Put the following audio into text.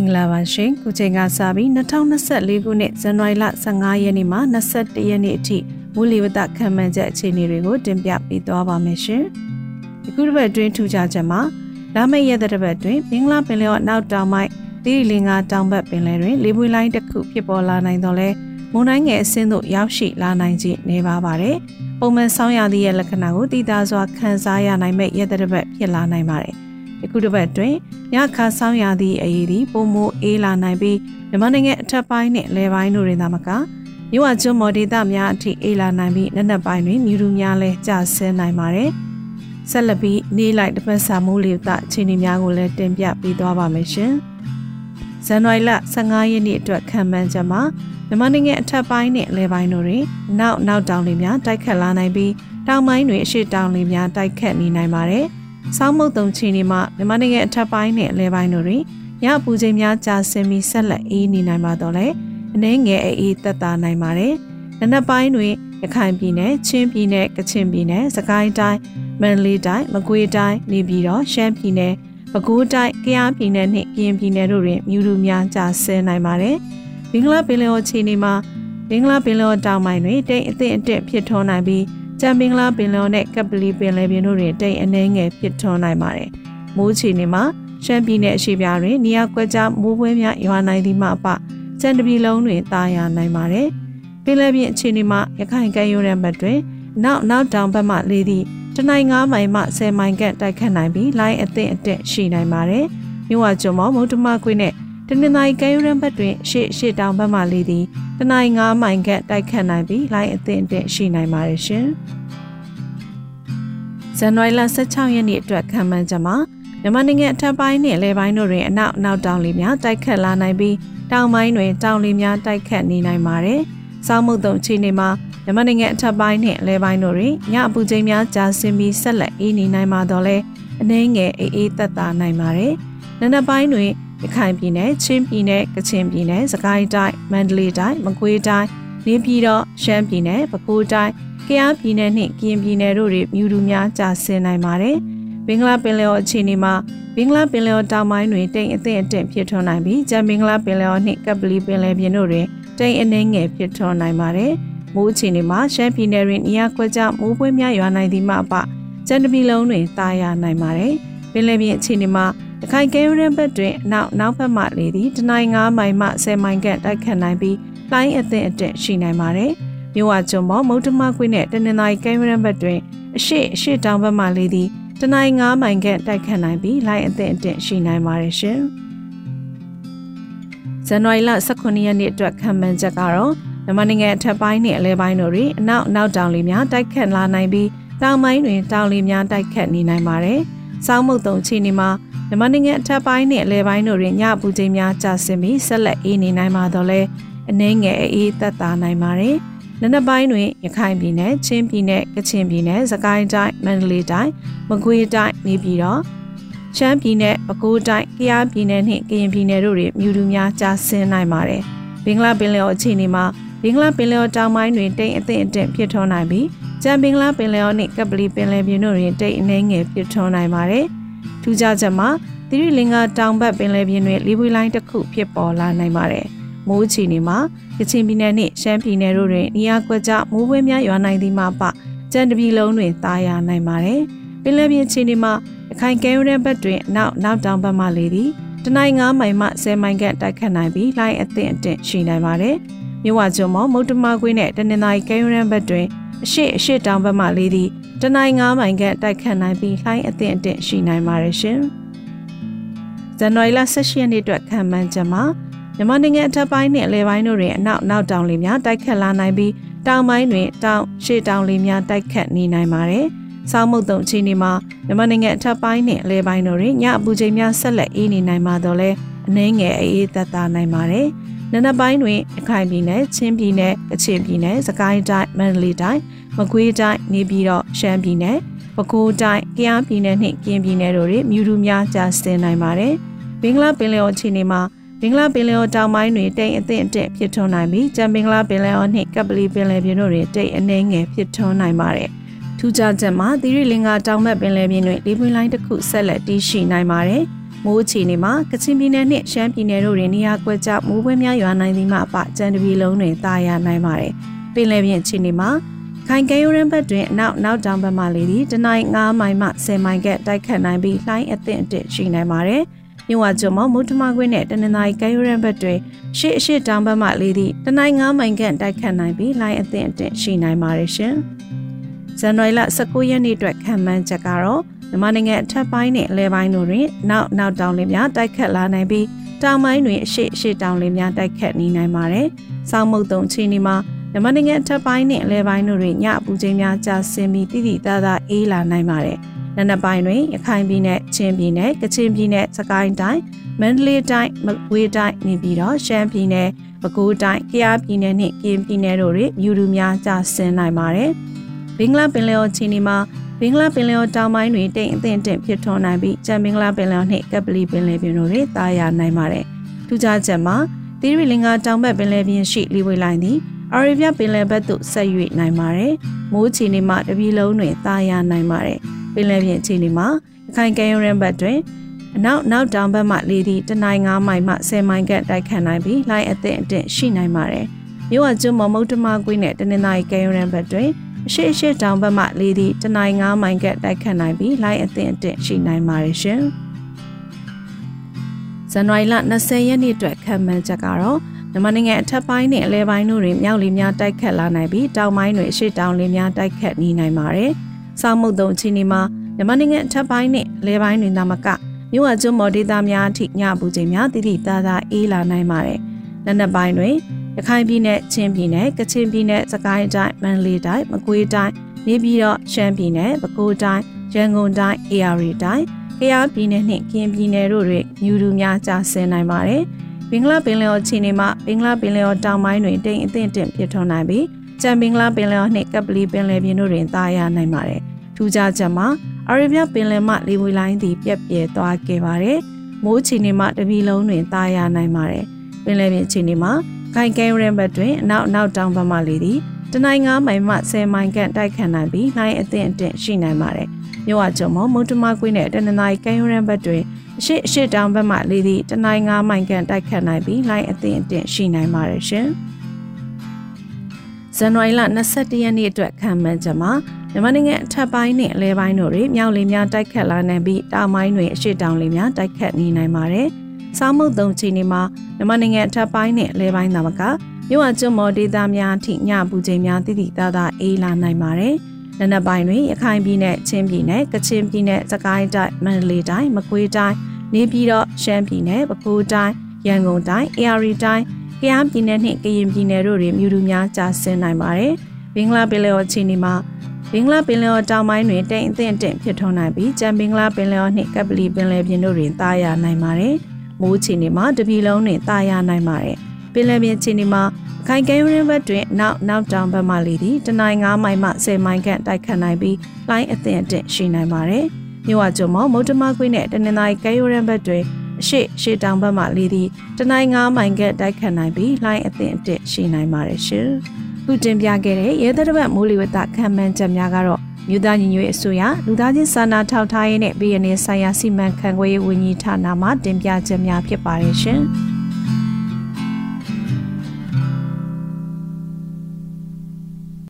င်္ဂလာပါရှင်ခုချိန်ကစပြီး2024ခုနှစ်ဇန်နဝါရီလ15ရက်နေ့မှ21ရက်နေ့အထိမူလီဝတခံမှန်းချက်အခြေအနေတွေကိုတင်ပြပေးသွားပါမယ်ရှင်ဒီခုတစ်ပတ်အတွင်းထူးခြားချက်မှာလာမယ့်ရက်တစ်ပတ်အတွင်းမင်္ဂလာပင်လယ်ော်နောက်တောင်ပိုင်းသီရိလင်္ကာတောင်ဘက်ပင်လယ်တွင်လေပွေလိုင်းတစ်ခုဖြစ်ပေါ်လာနိုင်တော့လဲမုန်တိုင်းငယ်အဆင့်သို့ရောက်ရှိလာနိုင်ခြင်းနေပါပါတယ်ပုံမှန်ဆောင်းရသည့်ရဲ့လက္ခဏာကိုတည်တာစွာခန်းစားရနိုင်မဲ့ရက်တစ်ပတ်ဖြစ်လာနိုင်ပါတယ် ယခုတစ်ပတ်တွင်ညခါဆောင်ရသည့်အရေးသည်ပုံမိုအေးလာနိုင်ပြီးမြန်မာနိုင်ငံအထက်ပိုင်းနှင့်လယ်ပိုင်းတို့တွင်သာမကမြို့ဝကျွန်းမော်ဒေသများအထိအေးလာနိုင်ပြီးနက်နက်ပိုင်းတွင်မြူတူများလည်းကျဆင်းနိုင်ပါတယ်။ဆက်လက်ပြီးနေ့လိုက်တစ်ပတ်စာမိုးလေသအခြေအနေများကိုလည်းတင်ပြပေးသွားပါမယ်ရှင်။ဇန်နဝါရီလ15ရက်နေ့အတွက်ခံမှန်းချက်မှာမြန်မာနိုင်ငံအထက်ပိုင်းနဲ့အလဲပိုင်းတို့တွင်နောက်နောက်တောင်လေများတိုက်ခတ်လာနိုင်ပြီးတောင်ပိုင်းတွင်အရှိတောင်လေများတိုက်ခတ်နေနိုင်ပါတယ်။ ဆောင်းမုတ်တုံချီနေမှာမြန်မာနိုင်ငံအထက်ပိုင်းနဲ့အလဲပိုင်းတို့တွင်ညပူချိန်များကြာဆင်းပြီးဆက်လက်အေးနေနိုင်ပါတော့လေအနှဲငယ်အေးသက်သာနိုင်ပါတယ်။နနက်ပိုင်းတွင်ရခိုင်ပြည်နယ်ချင်းပြည်နယ်ကချင်ပြည်နယ်စကိုင်းတိုင်းမန္တလေးတိုင်းမကွေးတိုင်းနေပြည်တော်ရှမ်းပြည်နယ်ပဲခူးတိုင်းကယားပြည်နယ်နှင့်ကရင်ပြည်နယ်တို့တွင်မြူတူများကြာဆင်းနိုင်ပါတယ်။ဘင်္ဂလားပင်လယ်အော်ခြေနေမှာဘင်္ဂလားပင်လယ်အော်တောင်ပိုင်းတွင်တိမ်အထင်အတက်ဖြစ်ထွန်းနိုင်ပြီး ကြံမင်္ဂလာပင်လယ်နဲ့ကပလီပင်လယ်ပြင်တို့တွင်တိမ်အနှဲငယ်ဖြစ်ထွန်းနိုင်ပါတယ်။မိုးချီနေမှာရှမ်းပြည်နယ်အရှေ့ပြားတွင်နေရာကွက်ကြားမိုးပွဲများရွာနိုင်သည်မှအပကြံတပီလုံးတွင်တာယာနိုင်ပါတယ်။ပင်လယ်ပြင်အခြေအနေမှာရခိုင်ကမ်းရိုးတန်းဘက်တွင်နောက်နောက်တောင်ဘက်မှလေသည့်တနိုင်9မိုင်မှ10မိုင်ကတိုက်ခတ်နိုင်ပြီးလိုင်းအသင့်အတက်ရှိနိုင်ပါတယ်။မြို့ဝကျွန်းမော်မုတ်တမကွေးနဲ့ တနင်္သာရီကမ်းရိုးတန်းဘက်တွင်ရှေ့ရှေ့တောင်ဘက်မှလေသည်တနင်္ဂနွေ9မိုင်ခန့်တိုက်ခတ်နိုင်ပြီးလိုင်းအသင့်အတင့်ရှိနိုင်ပါတယ်ရှင်။ဇန်နဝါရီလ16ရက်နေ့အတွက်ခံမှန်းချက်မှာမြန်မာနိုင်ငံအထက်ပိုင်းနဲ့အလဲပိုင်းတို့တွင်အနောက်နောက်တောင်လေများတိုက်ခတ်လာနိုင်ပြီးတောင်ပိုင်းတွင်တောင်လေများတိုက်ခတ်နေနိုင်ပါတယ်။စောင်းမုတ်တုံချီနေမှာမြန်မာနိုင်ငံအထက်ပိုင်းနဲ့အလဲပိုင်းတို့တွင်ညအပူချိန်များကြာဆင်းပြီးဆက်လက်အေးနေနိုင်မှာတော့လဲအနှဲငယ်အေးအေးသက်သာနိုင်ပါတယ်။နံနက်ပိုင်းတွင် ရခိုင်ပြည်နယ်ချင်းပြည်နယ်ကချင်ပြည်နယ်စကိုင်းတိုင်းမန္တလေးတိုင်းမကွေးတိုင်းနေပြည်တော်ရှမ်းပြည်နယ်ပဲခူးတိုင်းကယားပြည်နယ်နှင့်ကရင်ပြည်နယ်တို့တွင်မြူတူများကျဆင်းနိုင်ပါတယ်။ဘင်္ဂလားပင်လယ်အော်အခြေအနေမှာဘင်္ဂလားပင်လယ်အော်တောင်ပိုင်းတွင်တိမ်အထင်အထင်ဖြစ်ထွန်းနိုင်ပြီးကြံဘင်္ဂလားပင်လယ်အော်နှင့်ကပလီပင်လယ်ပြင်တို့တွင်တိမ်အနှင်းငယ်ဖြစ်ထွန်းနိုင်ပါတယ်။မိုးအခြေအနေမှာရှမ်းပြည်နယ်တွင်နေရာကွက်ကြားမိုးပွဲများရွာနိုင်သည်မှအပကျန်တပီလုံးတွင်တာယာနိုင်ပါတယ်။ပင်လယ်ပြင်အခြေအနေမှာ ရခိုင်ကဲရန်ဘက်တွင်နောက်နောက်ဘက်မှလေသည်တနိုင်9မိုင်မှ10မိုင်ခန့်တိုက်ခတ်နိုင်ပြီးလိုင်းအသင့်အတက်ရှိနိုင်ပါတယ်။မြို့ဝကျွန်းပေါ်မုတ်တမကွေးနဲ့တနင်္သာရီကဲရန်ဘက်တွင်အရှိအရှိတောင်ဘက်မှလေသည်တနိုင်9မိုင်ခန့်တိုက်ခတ်နိုင်ပြီးလိုင်းအသင့်အတက်ရှိနိုင်ပါတယ်ရှင်။ဇန်နဝါရီလ18ရက်နေ့အတွက်ခံမှန်းချက်ကတော့မြန်မာနိုင်ငံအထက်ပိုင်းနဲ့အလဲပိုင်းတို့တွင်အနောက်နောက်တောင်လေများတိုက်ခတ်လာနိုင်ပြီးတောင်ပိုင်းတွင်တောင်လေများတိုက်ခတ်နေနိုင်ပါတယ်။စောင်းမုတ်တုံချီနေမှာ မြန်မာနိုင်ငံအထက်ပိုင်းနဲ့အလယ်ပိုင်းတို့တွင်ညပူချိန်များကျဆင်းပြီးဆက်လက်အေးနေနိုင်ပါတော့လဲအနှဲငယ်အေးသက်သာနိုင်ပါတယ်။နနက်ပိုင်းတွင်ရခိုင်ပြည်နယ်ချင်းပြည်နယ်ကချင်ပြည်နယ်စကိုင်းတိုင်းမန္တလေးတိုင်းမကွေးတိုင်းနေပြည်တော်ရှမ်းပြည်နယ်ပဲခူးတိုင်းကယားပြည်နယ်နှင့်ကရင်ပြည်နယ်တို့တွင်မြူတူများကျဆင်းနိုင်ပါတယ်။ဘင်္ဂလားပင်လယ်အော်အခြေအနေမှာဘင်္ဂလားပင်လယ်အော်တောင်ပိုင်းတွင်တိမ်အထင်အထင်ဖြစ်ထွန်းနိုင်ပြီးကြံဘင်္ဂလားပင်လယ်အော်နှင့်ကပလီပင်လယ်ပြင်တို့တွင်တိမ်အနှဲငယ်ဖြစ်ထွန်းနိုင်ပါတယ်။ ထူးခြားချက်မှာသီရိလင်္ကာတောင်ဘက်ပင်လယ်ပြင်တွင်လေပွေလိုင်းတစ်ခုဖြစ်ပေါ်လာနိုင်ပါတယ်။မိုးချီနေမှာကချင်ပြည်နယ်နှင့်ရှမ်းပြည်နယ်တို့တွင်နေရာကွက်ကြားမိုးပွဲများရွာနိုင်သည်မှာပကြံတပီလုံးတွင်တာယာနိုင်ပါတယ်။ပင်လယ်ပြင်ခြေနေမှာအခိုင်ကဲရတဲ့ဘက်တွင်နောက်နောက်တောင်ဘက်မှလေသည်တနိုင်9မိုင်မှ10မိုင်ခန့်တိုက်ခတ်နိုင်ပြီးလိုင်းအသင့်အတင့်ရှိနိုင်ပါတယ်။မြဝကျွန်းမောမုတ်တမကွေးနဲ့တနင်္သာရီကဲရတဲ့ဘက်တွင်အရှိအရှိတောင်ဘက်မှလေသည် တနိုင်9မိုင်ခန့်တိုက်ခတ်နိုင်ပြီးလှိုင်းအသင့်အတင့်ရှိနိုင်ပါတယ်ရှင်။ဇန်နဝါရီလ18ရက်နေ့အတွက်ခံမှန်းချက်မှာမြန်မာနိုင်ငံအထက်ပိုင်းနဲ့အလယ်ပိုင်းတို့တွင်အနောက်နောက်တောင်လေများတိုက်ခတ်လာနိုင်ပြီးတောင်ပိုင်းတွင်တောင်ရှေ့တောင်လေများတိုက်ခတ်နေနိုင်ပါတယ်။ဆောင်းမုတ်တုံအချိန်ဒီမှာမြန်မာနိုင်ငံအထက်ပိုင်းနဲ့အလယ်ပိုင်းတို့တွင်ညအပူချိန်များဆက်လက်အေးနေနိုင်ပါတော့လဲအနှင်းငယ်အေးသက်သာနိုင်ပါတယ်။ နနက်ပိုင်းတွင်အခိုင်ပြည်နယ်ချင်းပြည်နယ်ကချင်ပြည်နယ်စကိုင်းတိုင်းမန္တလေးတိုင်းမကွေးတိုင်းနေပြည်တော်ရှမ်းပြည်နယ်ပဲခူးတိုင်းကယားပြည်နယ်နှင့်ကရင်ပြည်နယ်တို့တွင်မြူတူများကျဆင်းနိုင်ပါတယ်။ဘင်္ဂလားပင်လယ်အော်ခြေနေမှာဘင်္ဂလားပင်လယ်အော်တောင်ပိုင်းတွင်တိမ်အထင်အတက်ဖြစ်ထွန်းနိုင်ပြီးကြံဘင်္ဂလားပင်လယ်အော်နှင့်ကပလီပင်လယ်ပြင်တို့တွင်တိမ်အနှဲငယ်ဖြစ်ထွန်းနိုင်ပါတယ်။ထူးခြားချက်မှာသီရိလင်္ကာတောင်ဘက်ပင်လယ်ပြင်တွင်လေပွင့်လိုင်းတစ်ခုဆက်လက်တည်ရှိနိုင်ပါတယ်။ မိုးအခြေအနေမှာကချင်ပြည်နယ်နှင့်ရှမ်းပြည်နယ်တို့တွင်နေရာကွက်ကြားမိုးပွဲများရွာနိုင်သည်မှအပကြံတပီလုံးတွင်တာယာနိုင်ပါတယ်။ပင်လယ်ပြင်အခြေအနေမှာခိုင်ကဲရိုးရန်ဘက်တွင်အနောက်နောက်တောင်ဘက်မှလေသည်တနိုင်း9မိုင်မှ10မိုင်ကတိုက်ခတ်နိုင်ပြီးလှိုင်းအသင့်အတင့်ရှိနိုင်ပါတယ်။မြဝကျွန်းမမုထမကွင်းနဲ့တနင်္သာရီကဲရိုးရန်ဘက်တွင်ရှေ့အရှိတောင်ဘက်မှလေသည်တနိုင်း9မိုင်ကတိုက်ခတ်နိုင်ပြီးလှိုင်းအသင့်အတင့်ရှိနိုင်ပါတယ်ရှင်။ဇန်နဝါရီလ19ရက်နေ့အတွက်ခံမှန်းချက်ကတော့ မြန်မာနိုင်ငံအထက်ပိုင်းနဲ့အလဲပိုင်းတို့တွင်နောက်နောက်တောင်လေများတိုက်ခတ်လာနိုင်ပြီးတောင်ပိုင်းတွင်အရှိအရှိတောင်လေများတိုက်ခတ်နေနိုင်ပါတယ်။စောင်းမုတ်တုံချင်းဒီမှာမြန်မာနိုင်ငံအထက်ပိုင်းနဲ့အလဲပိုင်းတို့တွင်ညအပူချိန်များကျဆင်းပြီးတိတိသားသားအေးလာနိုင်ပါတယ်။နံနက်ပိုင်းတွင်ရခိုင်ပြည်နယ်၊ချင်းပြည်နယ်၊ကချင်ပြည်နယ်၊စကိုင်းတိုင်း၊မန္တလေးတိုင်း၊မကွေးတိုင်းနေပြီးတော့ရှမ်းပြည်နယ်၊ပဲခူးတိုင်း၊ကယားပြည်နယ်နှင့်ကရင်ပြည်နယ်တို့တွင်မြူတူများကျဆင်းနိုင်ပါတယ်။ဘင်္ဂလားပင်လယ်အော်ချင်းဒီမှာ ဘင်္ဂလားပင်လယ်အော်တောင်ပိုင်းတွင်တိမ်အထင်တင့်ဖြစ်ထွန်းနိုင်ပြီးကျန်ဘင်္ဂလားပင်လယ်အော်နှင့်ကပလီပင်လယ်ပြင်တို့တွင်တာယာနိုင်ပါတယ်။ထူးခြားချက်မှာသီရိလင်္ကာတောင်ဘက်ပင်လယ်ပြင်ရှိလီဝေလိုင်းသည်အာရေဗျပင်လယ်ဘက်သို့ဆက်၍နိုင်ပါတယ်။မိုးချီနေမှတပြည်လုံးတွင်တာယာနိုင်ပါတယ်။ပင်လယ်ပြင်ချီနေမှာအခိုင်ကဲရန်ဘက်တွင်အနောက်နောက်တောင်ဘက်မှလေသည့်တနိုင်း9မိုင်မှ10မိုင်ကတိုက်ခတ်နိုင်ပြီးလိုင်းအသင့်အတင့်ရှိနိုင်ပါတယ်။မြို့ဝကျွန်းမမုတ်တမကွင်းနဲ့တနင်္သာရီကဲရန်ဘက်တွင်အ ရှိအရှိတောင်ဘက်မှလေသည့်တနိုင်း9မိုင်ကတိုက်ခတ်နိုင်ပြီးလိုင်းအသင့်အတင့်ရှိနိုင်ပါတယ်ရှင်။ဇန်နဝါရီလ20ရက်နေ့အတွက်ခံမှန်းချက်ကတော့မြန်မာနိုင်ငံအထက်ပိုင်းနဲ့အလဲပိုင်းတို့တွင်မြောက်လေများတိုက်ခတ်လာနိုင်ပြီးတောင်ပိုင်းတွင်အရှိတောင်လေများတိုက်ခတ်နေနိုင်ပါတယ်။ဆောင်းမုတ်တုံချီနီမှာမြန်မာနိုင်ငံအထက်ပိုင်းနဲ့အလဲပိုင်းတွင်သာမကမြို့ဝကျွန်းမော်ဒေသများအထိညပူချိန်များတိတိသားသားအေးလာနိုင်ပါတယ်။လက်နက်ပိုင်းတွင် ရခိုင်ပြည်နယ်၊ချင်းပြည်နယ်၊ကချင်ပြည်နယ်၊စကိုင်းတိုင်း၊မန္တလေးတိုင်း၊မကွေးတိုင်း၊နေပြည်တော်၊ရှမ်းပြည်နယ်၊ပဲခူးတိုင်း၊ရန်ကုန်တိုင်း၊အေရီတိုင်း၊ကယားပြည်နယ်နှင့်ကရင်ပြည်နယ်တို့တွင်မြူတူများကျဆင်းနိုင်ပါတယ်။ဘင်္ဂလားပင်လယ်အော်ခြေနေမှာဘင်္ဂလားပင်လယ်အော်တောင်ပိုင်းတွင်တိမ်အထင်တင့်ဖြစ်ထွန်းနိုင်ပြီးကြံဘင်္ဂလားပင်လယ်အော်နှင့်ကပလီပင်လယ်ပြင်တို့တွင်တာယာနိုင်ပါတယ်။ထူးခြားချက်မှာအာရေဗျပင်လယ်မှလေဝေလိုင်းသည်ပြက်ပြဲသွားခဲ့ပါတယ်။မိုးခြေနေမှာတပီလုံးတွင်တာယာနိုင်ပါတယ်။ပင်လယ်ပြင်ခြေနေမှာ ခိုင်ကဲရန်ဘတ်တွင်အနောက်အနောက်တောင်ဘက်မှလေသည်တနိုင်9မိုင်မှ10မိုင်ခန့်တိုက်ခတ်နိုင်ပြီးနိုင်အသင့်အတင့်ရှိနိုင်ပါတယ်။မြို့ဝကျုံမမုတ်တမကွင်းနဲ့တနင်္သာရီကဲရန်ဘတ်တွင်အရှိအရှိတောင်ဘက်မှလေသည့်တနိုင်9မိုင်ခန့်တိုက်ခတ်နိုင်ပြီးလိုင်းအသင့်အတင့်ရှိနိုင်ပါတယ်ရှင်။ဇန်နဝါရီလ22ရက်နေ့အတွက်ခံမှန်းချက်မှာမြန်မာနိုင်ငံအထက်ပိုင်းနဲ့အလဲပိုင်းတို့တွင်မြောက်လေများတိုက်ခတ်လာနိုင်ပြီးတောင်ပိုင်းတွင်အရှိတောင်လေများတိုက်ခတ်နေနိုင်ပါတယ်။ ဆောင်းမုတ်သုံးချိန်ဒီမှာမြန်မာနိုင်ငံအထက်ပိုင်းနဲ့အလဲပိုင်းသာမကမြို့အကျွန်းမော်ဒေသများအထိညပူချိန်များတိတိသားသားအေးလာနိုင်ပါတယ်။နနက်ပိုင်းတွင်ရခိုင်ပြည်နယ်ချင်းပြည်နယ်ကချင်ပြည်နယ်စကိုင်းတိုင်းမန္တလေးတိုင်းမကွေးတိုင်းနေပြည်တော်ရှမ်းပြည်နယ်ပဲခူးတိုင်းရန်ကုန်တိုင်းအေရီတိုင်းကယားပြည်နယ်နှင့်ကရင်ပြည်နယ်တို့တွင်မြူတူများကျဆင်းနိုင်ပါတယ်။ဘင်္ဂလားပင်လယ်အော်ခြေနေမှာဘင်္ဂလားပင်လယ်အော်တောင်ပိုင်းတွင်တိမ်အထင်တင့်ဖြစ်ထွန်းနိုင်ပြီးကြံဘင်္ဂလားပင်လယ်အော်နှင့်ကပလီပင်လယ်ပြင်တို့တွင်တာယာနိုင်ပါတယ်။ မိုးခြေနေမှာတပြည်လုံးတွင်တာယာနိုင်ပါတယ်။ပင်လယ်ပြင်ခြေနေမှာခိုင်ကဲရင်းဘက်တွင်နောက်နောက်တောင်ဘက်မှလေသည်တနိုင်9မိုင်မှ10မိုင်ခန့်တိုက်ခတ်နိုင်ပြီးလိုင်းအသင့်အတင့်ရှိနိုင်ပါတယ်။မြို့ဝကျုံမမုတ်တမခွေးနဲ့တနင်္သာရီကဲရိုးရန်ဘက်တွင်အရှိရှေတောင်ဘက်မှလေသည်တနိုင်း9မိုင်ကတိုက်ခတ်နိုင်ပြီးလိုင်းအသင့်အတက်ရှိနိုင်ပါတယ်ရှင်။ခုတင်ပြခဲ့တဲ့ရဲသက်တပတ်မိုးလေဝသခံမှန်းချက်များကတော့ မြို့သားညီညွတ်ရေးအစိုးရလူသားချင်းစာနာထောက်ထားရေးနဲ့ပြည်내ဆိုင်ရာစီမံခန့်ခွဲရေးဝန်ကြီးဌာနမှတင်ပြချက်များဖြစ်ပါတယ်ရှင်။